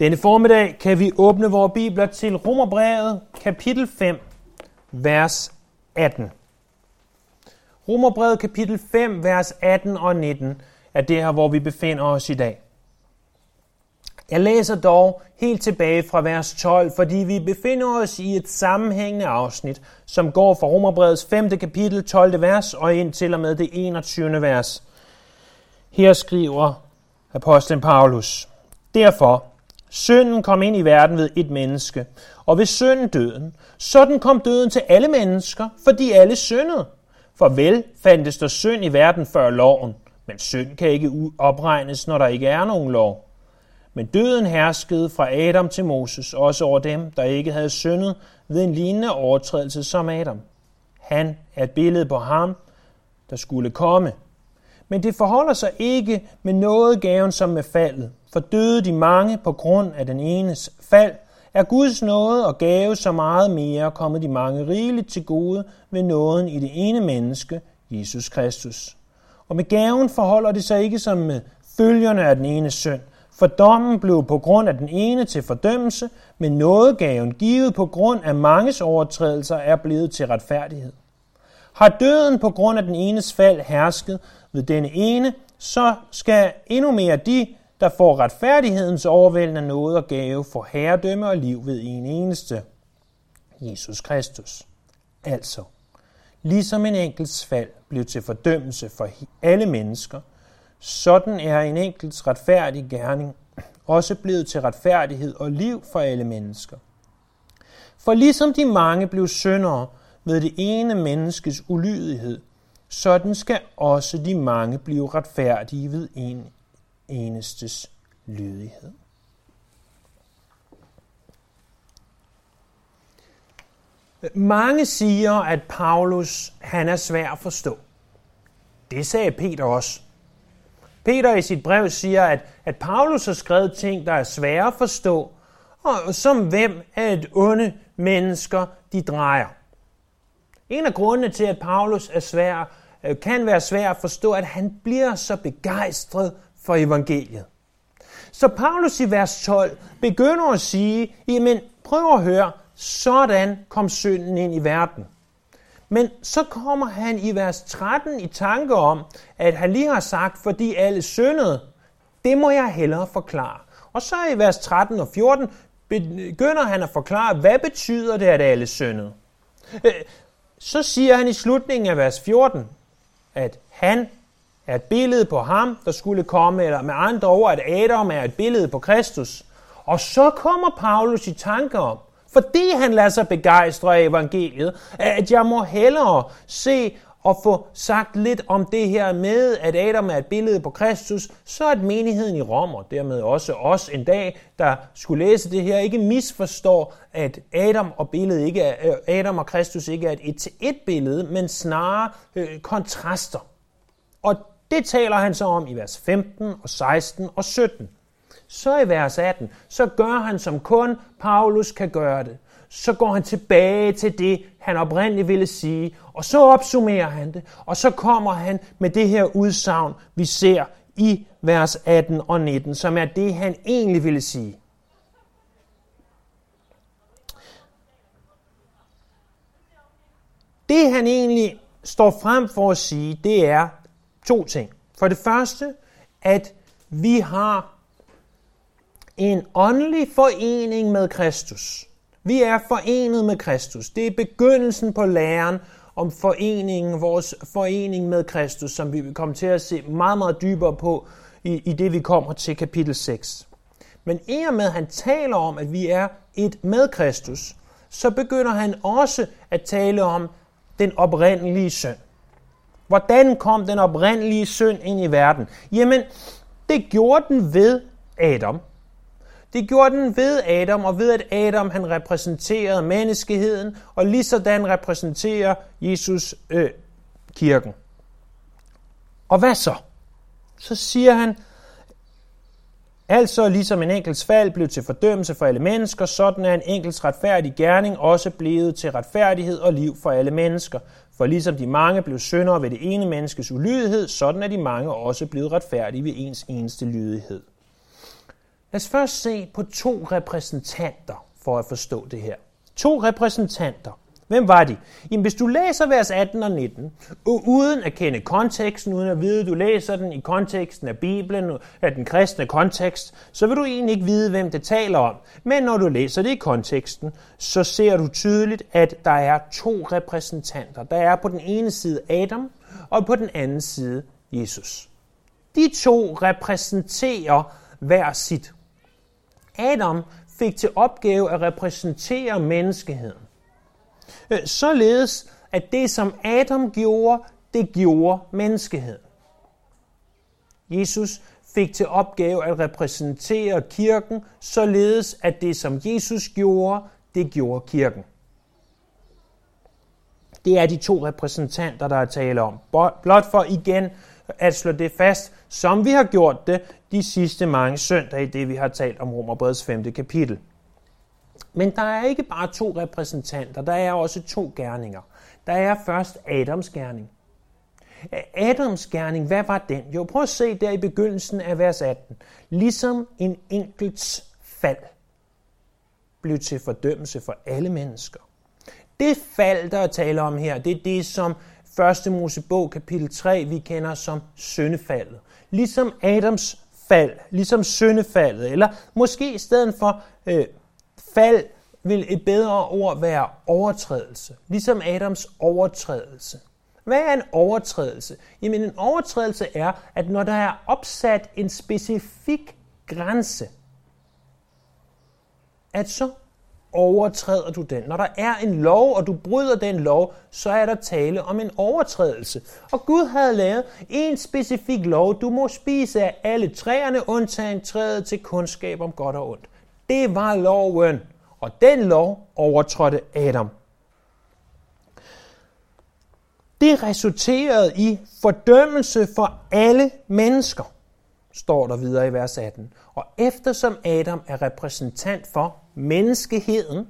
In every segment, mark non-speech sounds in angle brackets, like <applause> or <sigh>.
Denne formiddag kan vi åbne vores bibler til Romerbrevet, kapitel 5, vers 18. Romerbrevet, kapitel 5, vers 18 og 19 er det her, hvor vi befinder os i dag. Jeg læser dog helt tilbage fra vers 12, fordi vi befinder os i et sammenhængende afsnit, som går fra Romerbrevets 5. kapitel 12. vers og ind til og med det 21. vers. Her skriver apostlen Paulus, Derfor, synden kom ind i verden ved et menneske, og ved synden døden. Sådan kom døden til alle mennesker, fordi alle syndede. For vel fandtes der synd i verden før loven, men synd kan ikke opregnes, når der ikke er nogen lov. Men døden herskede fra Adam til Moses, også over dem, der ikke havde syndet ved en lignende overtrædelse som Adam. Han er et billede på ham, der skulle komme. Men det forholder sig ikke med noget gaven som med faldet. For døde de mange på grund af den enes fald, er Guds nåde og gave så meget mere kommet de mange rigeligt til gode ved nåden i det ene menneske, Jesus Kristus. Og med gaven forholder det sig ikke som med følgerne af den ene synd, for dommen blev på grund af den ene til fordømmelse, men nådegaven givet på grund af manges overtrædelser er blevet til retfærdighed. Har døden på grund af den enes fald hersket ved denne ene, så skal endnu mere de, der får retfærdighedens overvældende nåde og gave, for herredømme og liv ved en eneste, Jesus Kristus. Altså, ligesom en enkelts fald blev til fordømmelse for alle mennesker, sådan er en enkelts retfærdig gerning også blevet til retfærdighed og liv for alle mennesker. For ligesom de mange blev syndere ved det ene menneskes ulydighed, sådan skal også de mange blive retfærdige ved en enestes lydighed. Mange siger, at Paulus han er svær at forstå. Det sagde Peter også. Peter i sit brev siger, at, at Paulus har skrevet ting, der er svære at forstå, og som hvem af et onde mennesker, de drejer. En af grundene til, at Paulus er svær, øh, kan være svær at forstå, at han bliver så begejstret for evangeliet. Så Paulus i vers 12 begynder at sige, jamen prøv at høre, sådan kom synden ind i verden. Men så kommer han i vers 13 i tanke om, at han lige har sagt, fordi alle syndede, det må jeg hellere forklare. Og så i vers 13 og 14 begynder han at forklare, hvad betyder det, at alle syndede. Øh, så siger han i slutningen af vers 14, at han er et billede på ham, der skulle komme, eller med andre ord, at Adam er et billede på Kristus. Og så kommer Paulus i tanke om, fordi han lader sig begejstre af evangeliet, at jeg må hellere se og få sagt lidt om det her med, at Adam er et billede på Kristus, så at menigheden i Rom, og dermed også os en dag, der skulle læse det her, ikke misforstår, at Adam og, billedet ikke er, øh, Adam og Kristus ikke er et et-til-et billede, men snarere øh, kontraster. Og det taler han så om i vers 15 og 16 og 17. Så i vers 18, så gør han som kun Paulus kan gøre det. Så går han tilbage til det, han oprindeligt ville sige, og så opsummerer han det, og så kommer han med det her udsagn, vi ser i vers 18 og 19, som er det, han egentlig ville sige. Det han egentlig står frem for at sige, det er to ting. For det første, at vi har en åndelig forening med Kristus. Vi er forenet med Kristus. Det er begyndelsen på læren om foreningen, vores forening med Kristus, som vi vil komme til at se meget, meget dybere på i, i det, vi kommer til kapitel 6. Men i og med, at han taler om, at vi er et med Kristus, så begynder han også at tale om den oprindelige synd. Hvordan kom den oprindelige synd ind i verden? Jamen, det gjorde den ved Adam. Det gjorde den ved Adam, og ved at Adam han repræsenterede menneskeheden, og lige sådan repræsenterer Jesus øh, kirken. Og hvad så? Så siger han, altså ligesom en enkelts fald blev til fordømmelse for alle mennesker, sådan er en enkelts retfærdig gerning også blevet til retfærdighed og liv for alle mennesker. For ligesom de mange blev syndere ved det ene menneskes ulydighed, sådan er de mange også blevet retfærdige ved ens eneste lydighed. Lad os først se på to repræsentanter for at forstå det her. To repræsentanter. Hvem var de? Jamen, hvis du læser vers 18 og 19, og uden at kende konteksten, uden at vide, at du læser den i konteksten af Bibelen, af den kristne kontekst, så vil du egentlig ikke vide, hvem det taler om. Men når du læser det i konteksten, så ser du tydeligt, at der er to repræsentanter. Der er på den ene side Adam, og på den anden side Jesus. De to repræsenterer hver sit. Adam fik til opgave at repræsentere menneskeheden. Øh, således at det, som Adam gjorde, det gjorde menneskeheden. Jesus fik til opgave at repræsentere kirken, således at det, som Jesus gjorde, det gjorde kirken. Det er de to repræsentanter, der er tale om. Blot for igen at slå det fast, som vi har gjort det de sidste mange søndage, i det vi har talt om Romerbreds 5. kapitel. Men der er ikke bare to repræsentanter, der er også to gerninger. Der er først Adams gerning. Adams gerning, hvad var den? Jo, prøv at se der i begyndelsen af vers 18. Ligesom en enkelts fald blev til fordømmelse for alle mennesker. Det fald, der er tale om her, det er det, som 1. Mosebog kapitel 3, vi kender som syndefaldet. Ligesom Adams fald, ligesom syndefaldet, eller måske i stedet for øh, fald vil et bedre ord være overtrædelse, ligesom Adams overtrædelse. Hvad er en overtrædelse? Jamen en overtrædelse er, at når der er opsat en specifik grænse, at så overtræder du den. Når der er en lov, og du bryder den lov, så er der tale om en overtrædelse. Og Gud havde lavet en specifik lov. Du må spise af alle træerne, undtagen træet til kundskab om godt og ondt. Det var loven, og den lov overtrådte Adam. Det resulterede i fordømmelse for alle mennesker, står der videre i vers 18. Og eftersom Adam er repræsentant for menneskeheden,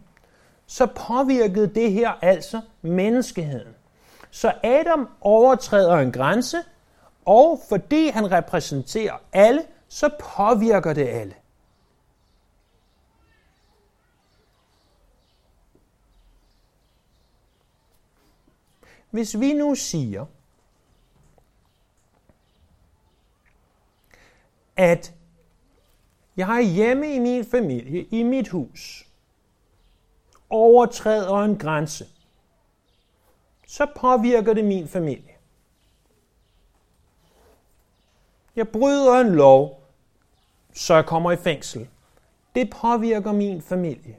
så påvirkede det her altså menneskeheden. Så Adam overtræder en grænse, og fordi han repræsenterer alle, så påvirker det alle. Hvis vi nu siger, at jeg hjemme i min familie, i mit hus, overtræder en grænse, så påvirker det min familie. Jeg bryder en lov, så jeg kommer i fængsel. Det påvirker min familie.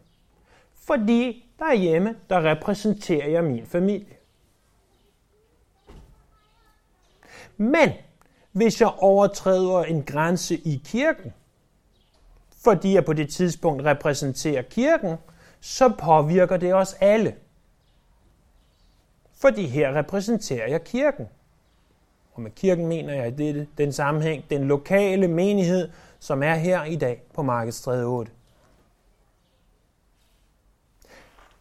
Fordi derhjemme, der repræsenterer jeg min familie. Men hvis jeg overtræder en grænse i kirken, fordi jeg på det tidspunkt repræsenterer kirken, så påvirker det os alle. Fordi her repræsenterer jeg kirken. Og med kirken mener jeg det, den sammenhæng, den lokale menighed, som er her i dag på Markedsstræde 8.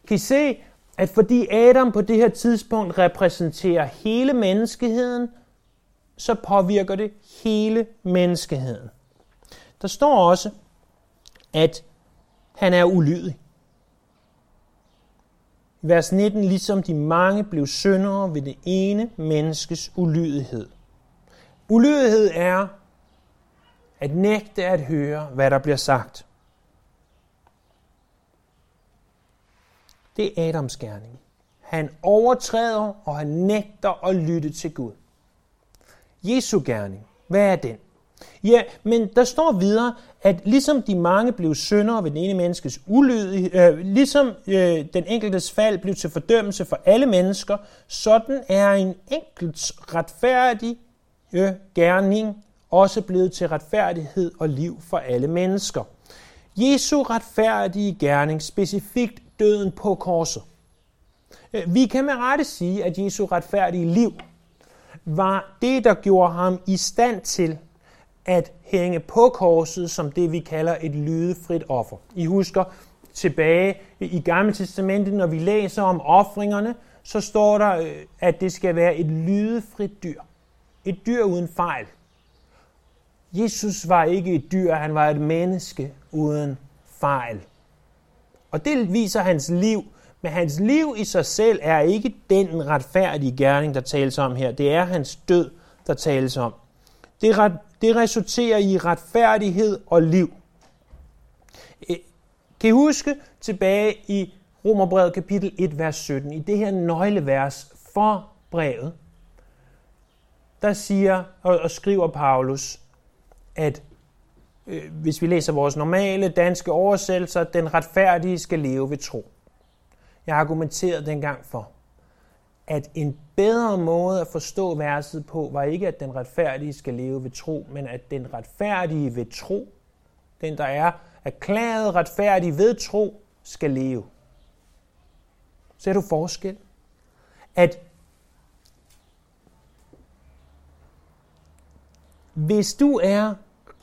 Kan I se, at fordi Adam på det her tidspunkt repræsenterer hele menneskeheden, så påvirker det hele menneskeheden. Der står også, at han er ulydig. Vers 19, ligesom de mange blev syndere ved det ene menneskes ulydighed. Ulydighed er at nægte at høre, hvad der bliver sagt. Det er Adams gerning. Han overtræder, og han nægter at lytte til Gud. Jesu gerning, hvad er den? Ja, men der står videre, at ligesom de mange blev syndere ved den ene menneskes ulydighed, øh, ligesom øh, den enkeltes fald blev til fordømmelse for alle mennesker, sådan er en enkelts retfærdig øh, gerning også blevet til retfærdighed og liv for alle mennesker. Jesu retfærdige gerning, specifikt døden på korset. Øh, vi kan med rette sige, at Jesu retfærdige liv var det, der gjorde ham i stand til at hænge på korset som det, vi kalder et lydefrit offer. I husker tilbage i Gamle Testamentet, når vi læser om offringerne, så står der, øh, at det skal være et lydefrit dyr. Et dyr uden fejl. Jesus var ikke et dyr, han var et menneske uden fejl. Og det viser hans liv. Men hans liv i sig selv er ikke den retfærdige gerning, der tales om her. Det er hans død, der tales om. Det, det resulterer i retfærdighed og liv. Øh, kan I huske tilbage i Romerbrevet kapitel 1, vers 17, i det her nøglevers for brevet, der siger og, og skriver Paulus, at øh, hvis vi læser vores normale danske oversættelser, den retfærdige skal leve ved tro. Jeg argumenterede dengang for, at en bedre måde at forstå verset på, var ikke, at den retfærdige skal leve ved tro, men at den retfærdige ved tro, den der er erklæret retfærdig ved tro, skal leve. Ser du forskel? At hvis du er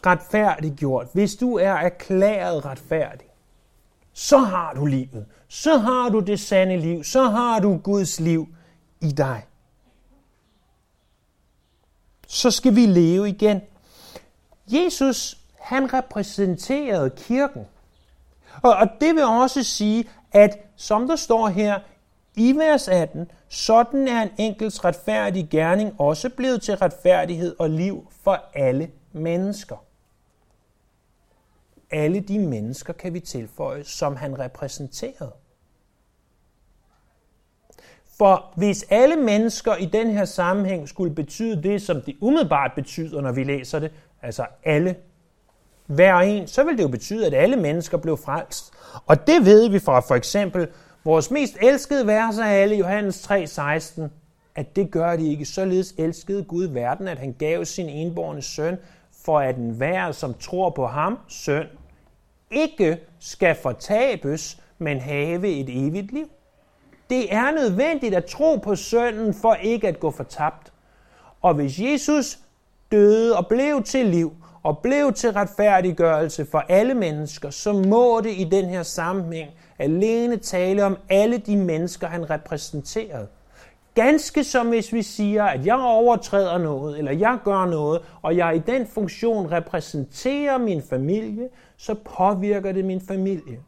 retfærdiggjort, hvis du er erklæret retfærdig, så har du livet. Så har du det sande liv. Så har du Guds liv i dig. Så skal vi leve igen. Jesus, han repræsenterede kirken. Og, og det vil også sige, at som der står her i vers 18, sådan er en enkelt retfærdig gerning også blevet til retfærdighed og liv for alle mennesker. Alle de mennesker kan vi tilføje, som han repræsenterede. For hvis alle mennesker i den her sammenhæng skulle betyde det, som det umiddelbart betyder, når vi læser det, altså alle, hver en, så vil det jo betyde, at alle mennesker blev frelst. Og det ved vi fra for eksempel vores mest elskede vers af alle, Johannes 3:16, at det gør de ikke. Således elskede Gud verden, at han gav sin enborne søn, for at enhver, som tror på ham, søn, ikke skal fortabes, men have et evigt liv. Det er nødvendigt at tro på sønnen for ikke at gå fortabt. Og hvis Jesus døde og blev til liv, og blev til retfærdiggørelse for alle mennesker, så må det i den her sammenhæng alene tale om alle de mennesker, han repræsenterede. Ganske som hvis vi siger, at jeg overtræder noget, eller jeg gør noget, og jeg i den funktion repræsenterer min familie, så påvirker det min familie.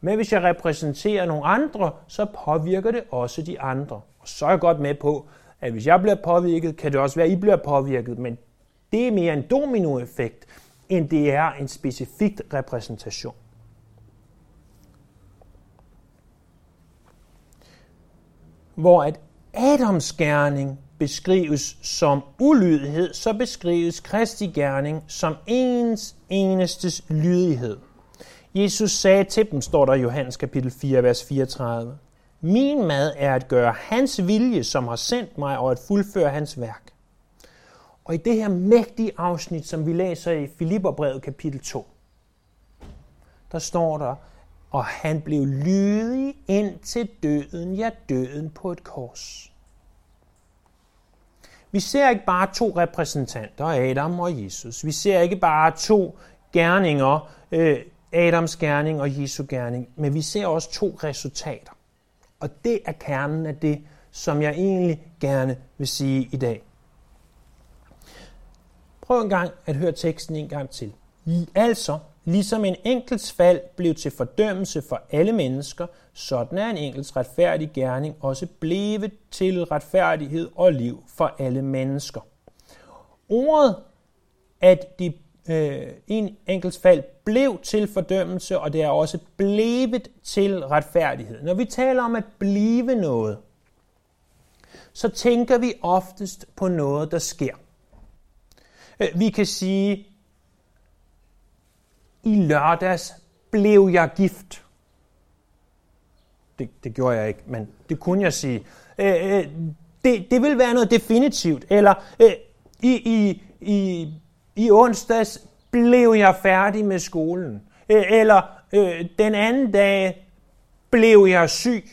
Men hvis jeg repræsenterer nogle andre, så påvirker det også de andre. Og så er jeg godt med på, at hvis jeg bliver påvirket, kan det også være, at I bliver påvirket, men det er mere en dominoeffekt, end det er en specifik repræsentation. Hvor at Adams gerning beskrives som ulydighed, så beskrives Kristi gerning som ens enestes lydighed. Jesus sagde til dem, står der i Johannes kapitel 4, vers 34, Min mad er at gøre hans vilje, som har sendt mig, og at fuldføre hans værk. Og i det her mægtige afsnit, som vi læser i Filipperbrevet kapitel 2, der står der, og han blev lydig ind til døden, ja døden på et kors. Vi ser ikke bare to repræsentanter, Adam og Jesus. Vi ser ikke bare to gerninger, øh, Adams gerning og Jesu gerning, men vi ser også to resultater. Og det er kernen af det, som jeg egentlig gerne vil sige i dag. Prøv en gang at høre teksten en gang til. Altså, ligesom en enkelts fald blev til fordømmelse for alle mennesker, sådan er en enkelts retfærdig gerning også blevet til retfærdighed og liv for alle mennesker. Ordet, at de øh, en enkelts fald blev til fordømmelse, og det er også blevet til retfærdighed. Når vi taler om at blive noget, så tænker vi oftest på noget, der sker. Øh, vi kan sige, i lørdags blev jeg gift. Det, det gjorde jeg ikke, men det kunne jeg sige. Øh, øh, det, det vil være noget definitivt. Eller i, i, i, i onsdags blev jeg færdig med skolen. Eller den anden dag blev jeg syg.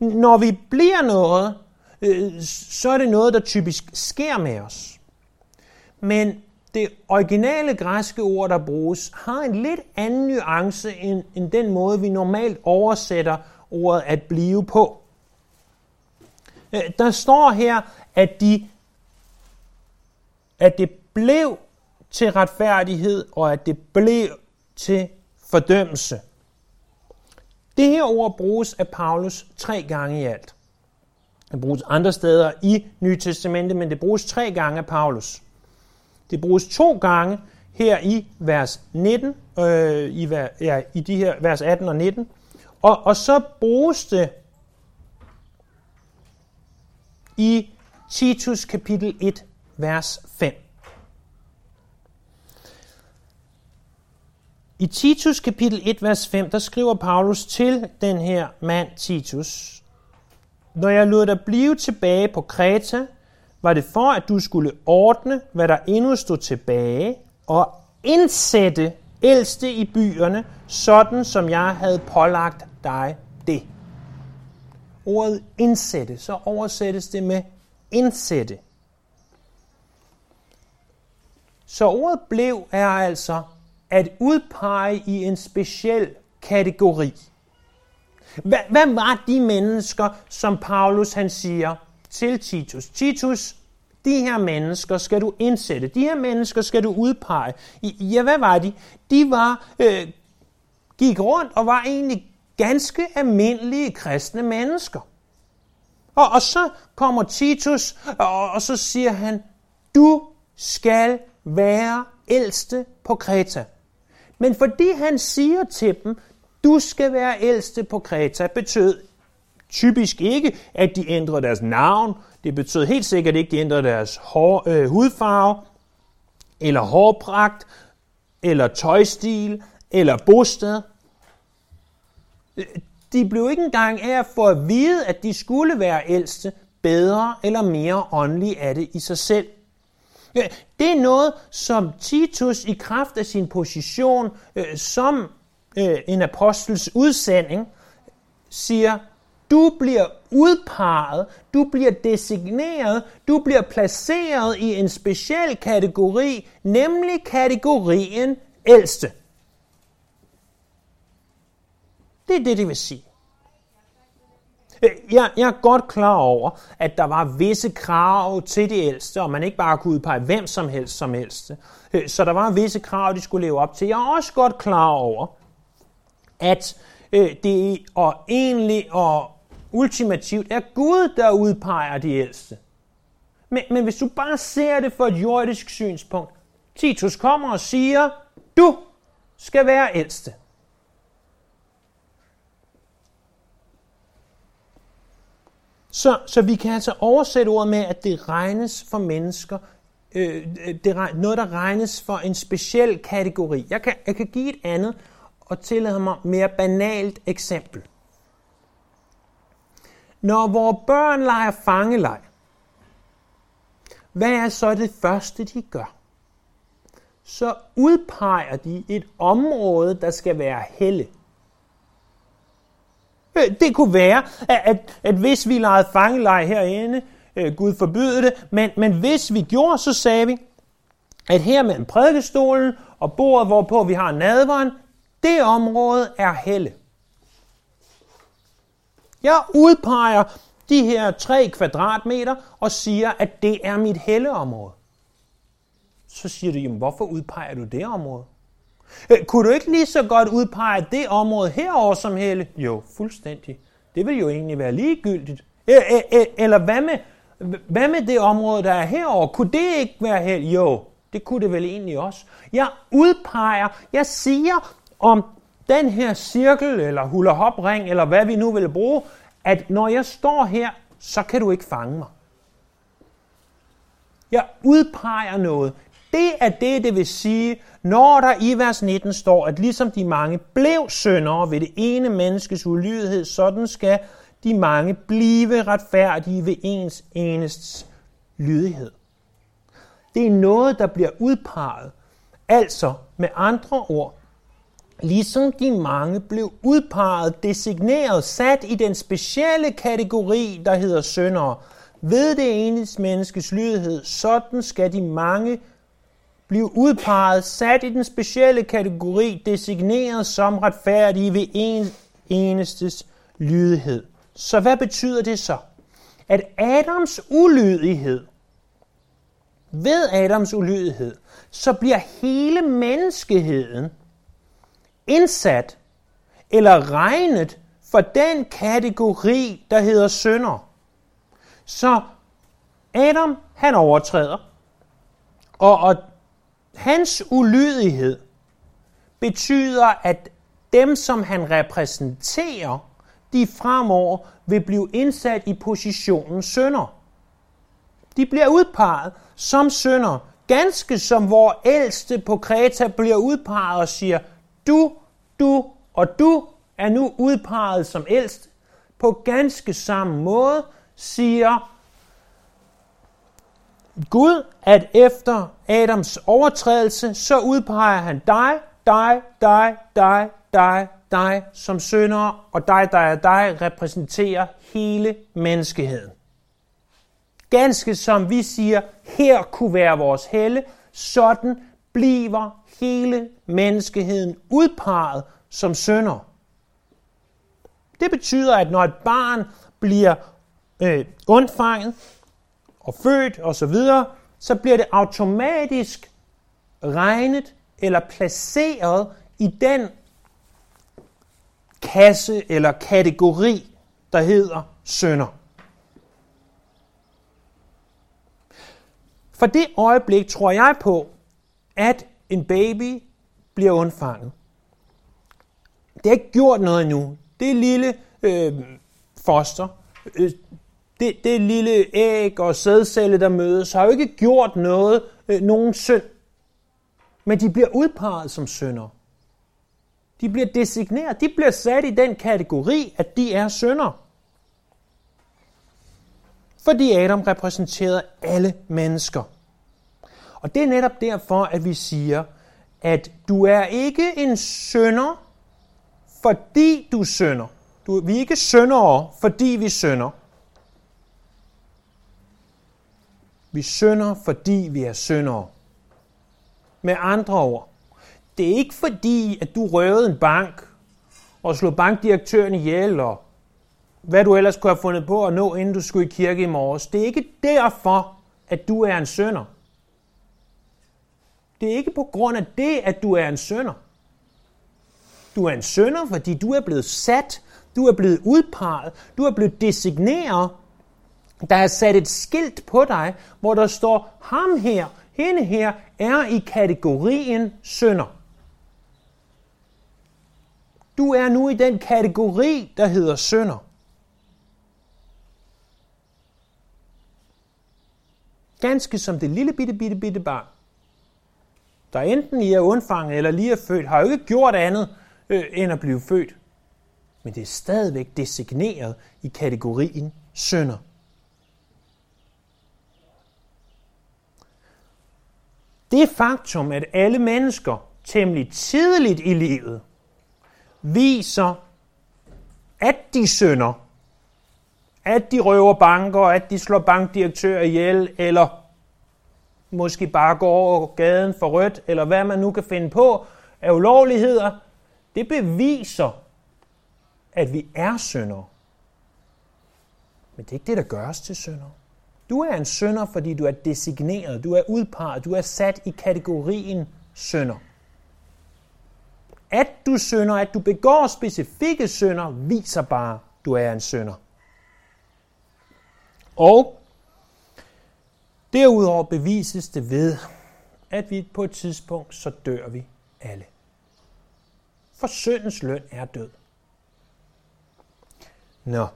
Når vi bliver noget, øh, så er det noget, der typisk sker med os. Men det originale græske ord, der bruges, har en lidt anden nuance end, end den måde, vi normalt oversætter ordet at blive på. Øh, der står her, at, de, at det blev til retfærdighed, og at det blev til fordømmelse. Det her ord bruges af Paulus tre gange i alt. Det bruges andre steder i Nye Testamente, men det bruges tre gange af Paulus. Det bruges to gange her i vers 19, øh, i, ja, i de her vers 18 og 19, og, og så bruges det i Titus kapitel 1, vers 5. I Titus kapitel 1, vers 5, der skriver Paulus til den her mand Titus, Når jeg lod dig blive tilbage på Kreta, var det for, at du skulle ordne, hvad der endnu stod tilbage, og indsætte ældste i byerne, sådan som jeg havde pålagt dig det. Ordet indsætte, så oversættes det med indsætte. Så ordet blev er altså at udpege i en speciel kategori. Hvad, hvad var de mennesker, som Paulus han siger til Titus? Titus, de her mennesker skal du indsætte. De her mennesker skal du udpege. Ja, hvad var de? De var, øh, gik rundt og var egentlig ganske almindelige kristne mennesker. Og, og så kommer Titus, og, og så siger han, du skal være ældste på Kreta. Men fordi han siger til dem, du skal være ældste på Kreta, betød typisk ikke, at de ændrede deres navn. Det betød helt sikkert ikke, at de ændrede deres hår, øh, hudfarve, eller hårpragt, eller tøjstil, eller bosted. De blev ikke engang af for at vide, at de skulle være ældste, bedre eller mere åndelige af det i sig selv. Det er noget, som Titus i kraft af sin position øh, som øh, en apostels udsending siger, du bliver udpeget, du bliver designeret, du bliver placeret i en speciel kategori, nemlig kategorien ældste. Det er det, det vil sige. Øh, jeg, jeg er godt klar over, at der var visse krav til de ældste, og man ikke bare kunne udpege hvem som helst som ældste. Øh, så der var visse krav, de skulle leve op til. Jeg er også godt klar over, at øh, det og egentlig og ultimativt er Gud, der udpeger de ældste. Men, men hvis du bare ser det fra et jordisk synspunkt, Titus kommer og siger, du skal være ældste. Så, så vi kan altså oversætte ordet med, at det regnes for mennesker, øh, det, noget, der regnes for en speciel kategori. Jeg kan, jeg kan give et andet og tillade mig mere banalt eksempel. Når vores børn leger fangeleg, hvad er så det første, de gør? Så udpeger de et område, der skal være helligt. Øh, det kunne være, at, at, at hvis vi legede fangelej herinde, øh, Gud forbyde det, men, men hvis vi gjorde, så sagde vi, at her mellem prædikestolen og bordet, hvorpå vi har nadveren, det område er helle. Jeg udpeger de her 3 kvadratmeter og siger, at det er mit helleområde. Så siger du, jamen hvorfor udpeger du det område? Øh, kunne du ikke lige så godt udpege det område herover som Helle? Jo, fuldstændig. Det vil jo egentlig være ligegyldigt. Øh, øh, eller hvad med, hvad med det område, der er herover? Kunne det ikke være Helle? Jo, det kunne det vel egentlig også. Jeg udpeger, jeg siger om den her cirkel, eller hula ring eller hvad vi nu vil bruge, at når jeg står her, så kan du ikke fange mig. Jeg udpeger noget. Det er det, det vil sige, når der i vers 19 står, at ligesom de mange blev syndere ved det ene menneskes ulydighed, sådan skal de mange blive retfærdige ved ens enestes lydighed. Det er noget, der bliver udpeget. Altså, med andre ord, ligesom de mange blev udpeget, designeret, sat i den specielle kategori, der hedder syndere, ved det enes menneskes lydighed, sådan skal de mange blive udpeget, sat i den specielle kategori, designeret som retfærdige ved en enestes lydighed. Så hvad betyder det så? At Adams ulydighed, ved Adams ulydighed, så bliver hele menneskeheden indsat eller regnet for den kategori, der hedder synder. Så Adam, han overtræder, og, og hans ulydighed betyder, at dem, som han repræsenterer, de fremover vil blive indsat i positionen sønder. De bliver udpeget som sønder, ganske som vor ældste på Kreta bliver udpeget og siger, du, du og du er nu udpeget som ældst. På ganske samme måde siger Gud, at efter Adams overtrædelse, så udpeger han dig, dig, dig, dig, dig, dig som sønder, og dig, dig og dig repræsenterer hele menneskeheden. Ganske som vi siger, her kunne være vores helle, sådan bliver hele menneskeheden udpeget som sønder. Det betyder, at når et barn bliver øh, undfanget og født osv., så, videre, så bliver det automatisk regnet eller placeret i den kasse eller kategori, der hedder sønder. For det øjeblik tror jeg på, at en baby bliver undfanget. Det har ikke gjort noget endnu. Det lille øh, foster, øh, det, det lille æg og sædcelle, der mødes, har jo ikke gjort noget, øh, nogen synd. Men de bliver udpeget som synder. De bliver designeret, de bliver sat i den kategori, at de er synder. Fordi Adam repræsenterede alle mennesker. Og det er netop derfor, at vi siger, at du er ikke en sønder, fordi du synder. Du, vi er ikke søndere, fordi vi synder. Vi synder, fordi vi er syndere. Med andre ord, det er ikke fordi, at du røvede en bank og slog bankdirektøren ihjel, og hvad du ellers kunne have fundet på at nå, inden du skulle i kirke i morges. Det er ikke derfor, at du er en sønder. Det er ikke på grund af det, at du er en sønder. Du er en sønder, fordi du er blevet sat, du er blevet udpeget, du er blevet designeret. Der er sat et skilt på dig, hvor der står, ham her, hende her, er i kategorien sønder. Du er nu i den kategori, der hedder sønder. Ganske som det lille bitte, bitte, bitte barn, der enten I er undfanget eller lige er født, har jo ikke gjort andet øh, end at blive født. Men det er stadigvæk designeret i kategorien sønder. Det faktum, at alle mennesker temmelig tidligt i livet viser, at de synder, at de røver banker, at de slår bankdirektører ihjel, eller måske bare går over gaden for rødt, eller hvad man nu kan finde på af ulovligheder, det beviser, at vi er syndere. Men det er ikke det, der gør os til syndere. Du er en synder, fordi du er designeret, du er udpeget, du er sat i kategorien synder. At du synder, at du begår specifikke synder, viser bare, du er en synder. Og derudover bevises det ved, at vi på et tidspunkt, så dør vi alle. For syndens løn er død. Nå,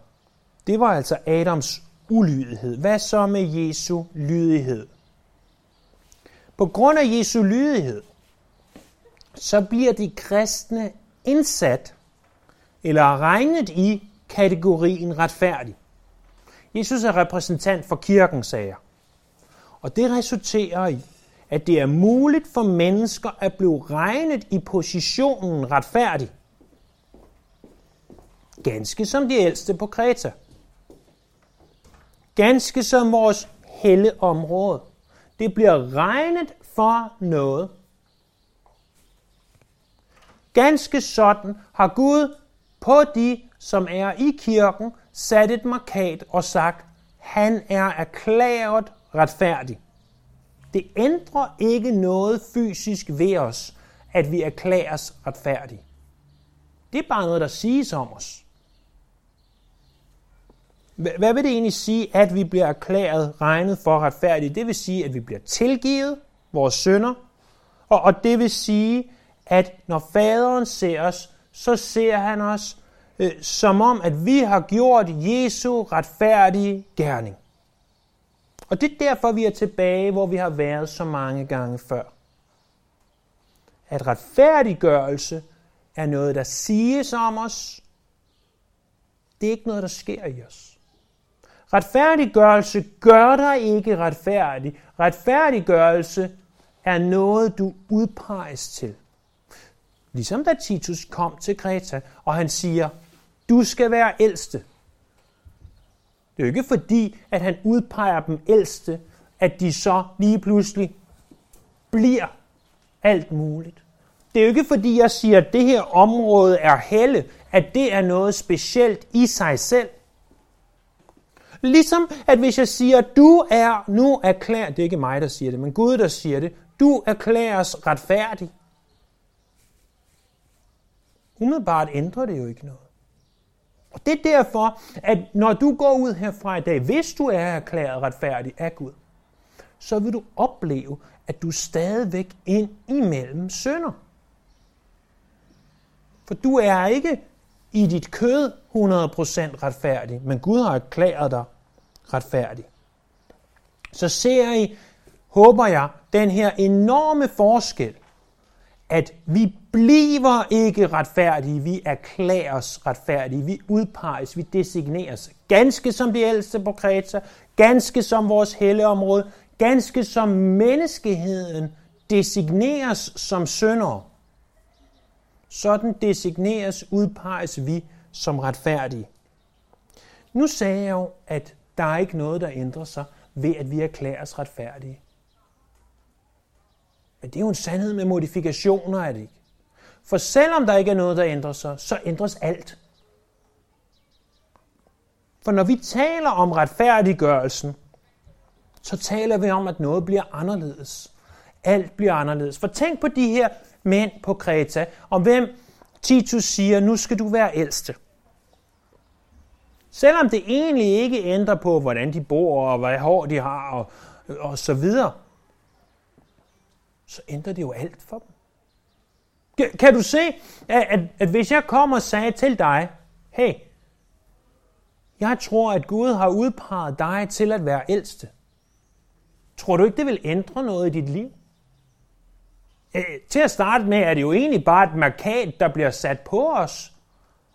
det var altså Adams ulydighed. Hvad så med Jesu lydighed? På grund af Jesu lydighed, så bliver de kristne indsat eller regnet i kategorien retfærdig. Jesus er repræsentant for kirken, sagde jeg. Og det resulterer i, at det er muligt for mennesker at blive regnet i positionen retfærdig. Ganske som de ældste på Kreta. Ganske som vores helleområde. Det bliver regnet for noget. Ganske sådan har Gud på de, som er i kirken, sat et markat og sagt, han er erklæret retfærdig. Det ændrer ikke noget fysisk ved os, at vi erklæres retfærdige. Det er bare noget, der siges om os. Hvad vil det egentlig sige, at vi bliver erklæret regnet for retfærdige? Det vil sige, at vi bliver tilgivet vores sønder, og, og det vil sige, at når faderen ser os, så ser han os øh, som om, at vi har gjort Jesu retfærdige gerning. Og det er derfor, vi er tilbage, hvor vi har været så mange gange før. At retfærdiggørelse er noget, der siges om os. Det er ikke noget, der sker i os. Retfærdiggørelse gør dig ikke retfærdig. Retfærdiggørelse er noget, du udpeges til. Ligesom da Titus kom til Kreta, og han siger, du skal være ældste. Det er jo ikke fordi, at han udpeger dem ældste, at de så lige pludselig bliver alt muligt. Det er jo ikke fordi, jeg siger, at det her område er helle, at det er noget specielt i sig selv. Ligesom at hvis jeg siger, at du er nu erklæret, det er ikke mig, der siger det, men Gud, der siger det, du erklæres retfærdig. Umiddelbart ændrer det jo ikke noget. Og det er derfor, at når du går ud herfra i dag, hvis du er erklæret retfærdig af Gud, så vil du opleve, at du stadigvæk ind imellem sønder. For du er ikke i dit kød 100% retfærdig, men Gud har erklæret dig retfærdig. Så ser I, håber jeg, den her enorme forskel, at vi bliver ikke retfærdige, vi erklæres retfærdige, vi udpeges, vi designeres. Ganske som de ældste på Kreta, ganske som vores helleområde, ganske som menneskeheden designeres som syndere. Sådan designeres, udpeges vi som retfærdige. Nu sagde jeg jo, at der er ikke noget, der ændrer sig ved, at vi erklæres retfærdige. Men det er jo en sandhed med modifikationer, er det ikke? For selvom der ikke er noget, der ændrer sig, så ændres alt. For når vi taler om retfærdiggørelsen, så taler vi om, at noget bliver anderledes. Alt bliver anderledes. For tænk på de her mænd på Kreta, om hvem Titus siger, nu skal du være ældste. Selvom det egentlig ikke ændrer på, hvordan de bor, og hvad hår de har, og, og så videre, så ændrer det jo alt for dem. Kan du se, at, at, at hvis jeg kommer og sagde til dig, hey, jeg tror, at Gud har udpeget dig til at være ældste. Tror du ikke, det vil ændre noget i dit liv? Øh, til at starte med er det jo egentlig bare et markat, der bliver sat på os.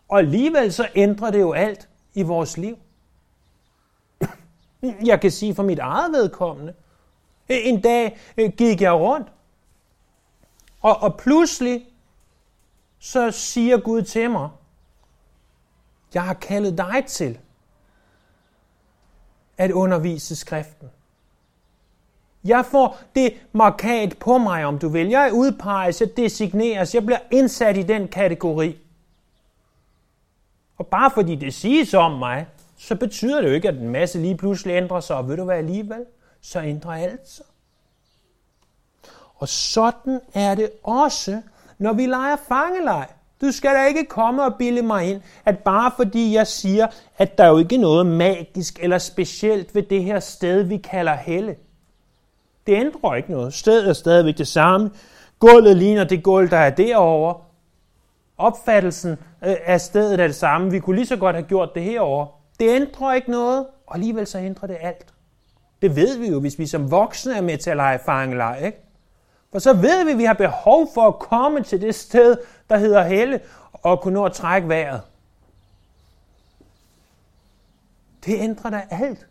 Og alligevel så ændrer det jo alt i vores liv. <clears throat> Jeg kan sige for mit eget vedkommende. En dag øh, gik jeg rundt, og, og pludselig så siger Gud til mig, jeg har kaldet dig til at undervise skriften. Jeg får det markat på mig, om du vil. Jeg udpeges, jeg designeres, jeg bliver indsat i den kategori. Og bare fordi det siges om mig, så betyder det jo ikke, at en masse lige pludselig ændrer sig, og ved du hvad alligevel, så ændrer alt sig. Og sådan er det også, når vi leger fangeleg. Du skal da ikke komme og bilde mig ind, at bare fordi jeg siger, at der jo ikke er noget magisk eller specielt ved det her sted, vi kalder helle. Det ændrer ikke noget. Stedet er stadigvæk det samme. Gulvet ligner det gulv, der er derovre. Opfattelsen øh, af stedet er det samme. Vi kunne lige så godt have gjort det herover. Det ændrer ikke noget, og alligevel så ændrer det alt. Det ved vi jo, hvis vi som voksne er med til at lege fangelej, ikke? For så ved vi, at vi har behov for at komme til det sted, der hedder helle, og kunne nå at trække vejret. Det ændrer da alt.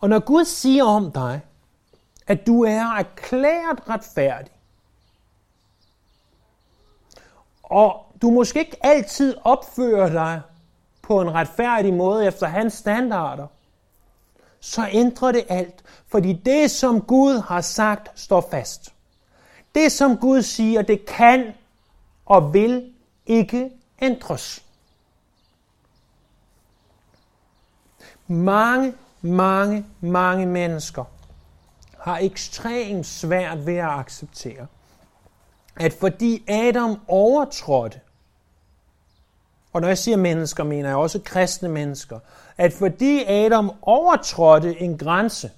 Og når Gud siger om dig, at du er erklæret retfærdig, og du måske ikke altid opfører dig på en retfærdig måde efter hans standarder, så ændrer det alt. Fordi det, som Gud har sagt, står fast. Det, som Gud siger, det kan og vil ikke ændres. Mange mange, mange mennesker har ekstremt svært ved at acceptere, at fordi Adam overtrådte, og når jeg siger mennesker, mener jeg også kristne mennesker, at fordi Adam overtrådte en grænse,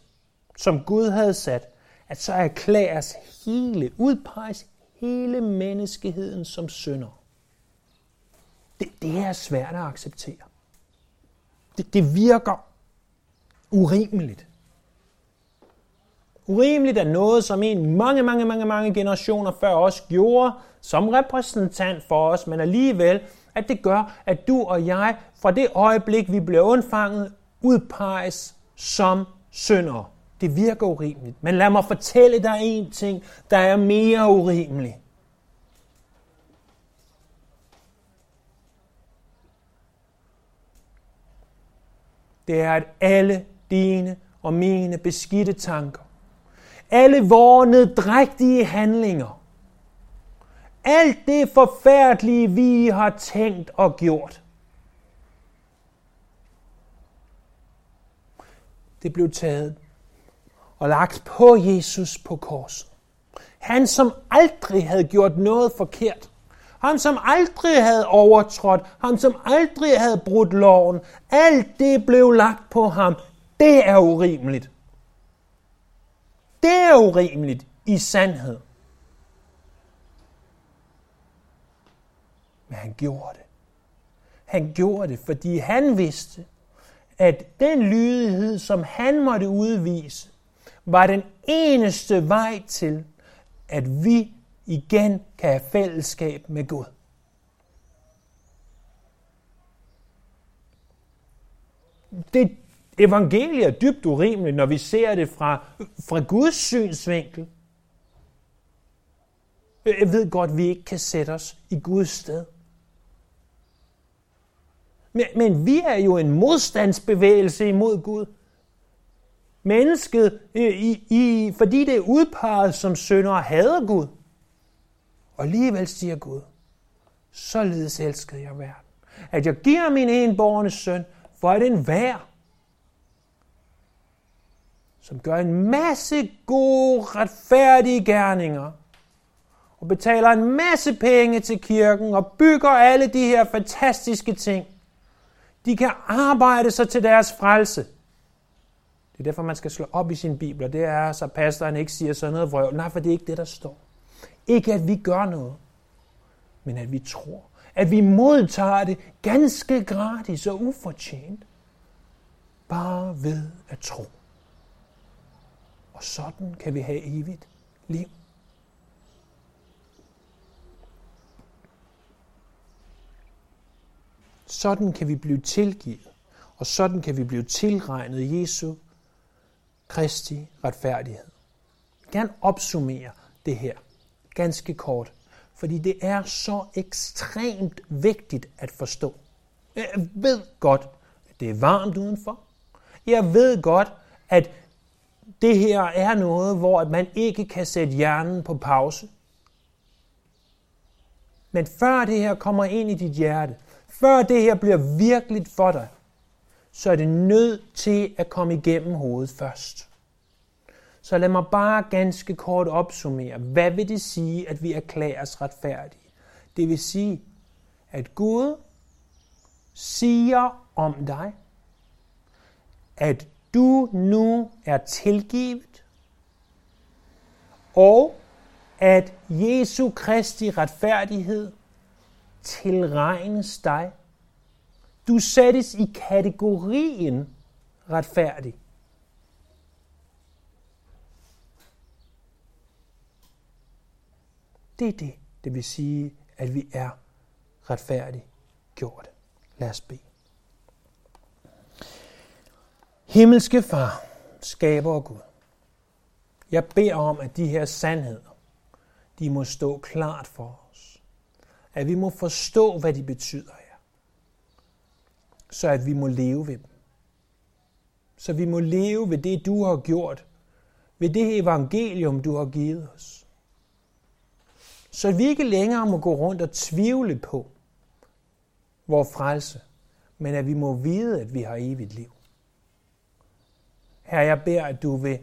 som Gud havde sat, at så erklæres hele, udpeges hele menneskeheden som synder. Det, det er svært at acceptere. Det, det virker urimeligt. Urimeligt er noget, som en mange, mange, mange, mange generationer før os gjorde som repræsentant for os, men alligevel, at det gør, at du og jeg fra det øjeblik, vi bliver undfanget, udpeges som syndere. Det virker urimeligt. Men lad mig fortælle dig en ting, der er mere urimelig. Det er, at alle dine og mine beskidte tanker, alle vores nedrægtige handlinger, alt det forfærdelige, vi har tænkt og gjort, det blev taget og lagt på Jesus på korset. Han, som aldrig havde gjort noget forkert. Han, som aldrig havde overtrådt. Han, som aldrig havde brudt loven. Alt det blev lagt på ham. Det er urimeligt. Det er urimeligt i sandhed. Men han gjorde det. Han gjorde det, fordi han vidste, at den lydighed, som han måtte udvise, var den eneste vej til, at vi igen kan have fællesskab med Gud. Det evangeliet er dybt urimeligt, når vi ser det fra, fra Guds synsvinkel. Jeg ved godt, at vi ikke kan sætte os i Guds sted. Men, men vi er jo en modstandsbevægelse imod Gud. Mennesket, i, i, fordi det er udpeget som sønder, hader Gud. Og alligevel siger Gud, således elskede jeg verden, at jeg giver min enborgne søn, for at en vær, som gør en masse gode, retfærdige gerninger, og betaler en masse penge til kirken, og bygger alle de her fantastiske ting, de kan arbejde sig til deres frelse. Det er derfor, man skal slå op i sin bibel, det er, så pastoren ikke siger sådan noget vrøvl. Nej, for det er ikke det, der står. Ikke at vi gør noget, men at vi tror. At vi modtager det ganske gratis og ufortjent. Bare ved at tro. Og sådan kan vi have evigt liv. Sådan kan vi blive tilgivet, og sådan kan vi blive tilregnet Jesu Kristi retfærdighed. Jeg vil gerne opsummere det her ganske kort, fordi det er så ekstremt vigtigt at forstå. Jeg ved godt, at det er varmt udenfor. Jeg ved godt, at det her er noget, hvor man ikke kan sætte hjernen på pause. Men før det her kommer ind i dit hjerte, før det her bliver virkeligt for dig, så er det nødt til at komme igennem hovedet først. Så lad mig bare ganske kort opsummere. Hvad vil det sige, at vi erklæres retfærdige? Det vil sige, at Gud siger om dig, at du nu er tilgivet, og at Jesu Kristi retfærdighed tilregnes dig. Du sættes i kategorien retfærdig. Det er det, det vil sige, at vi er retfærdigt gjort. Lad os bede. Himmelske Far, skaber og Gud, jeg beder om, at de her sandheder, de må stå klart for os. At vi må forstå, hvad de betyder her. Så at vi må leve ved dem. Så vi må leve ved det, du har gjort. Ved det evangelium, du har givet os. Så vi ikke længere må gå rundt og tvivle på vores frelse, men at vi må vide, at vi har evigt liv. Her jeg beder, at du vil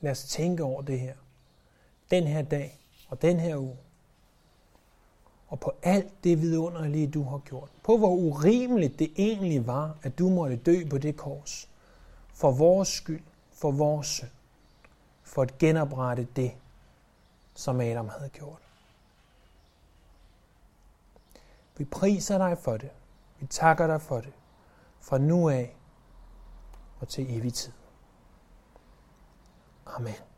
lade os tænke over det her. Den her dag og den her uge. Og på alt det vidunderlige, du har gjort. På hvor urimeligt det egentlig var, at du måtte dø på det kors. For vores skyld, for vores synd. For at genoprette det, som Adam havde gjort. Vi priser dig for det. Vi takker dig for det. Fra nu af og til evig tid. Amen.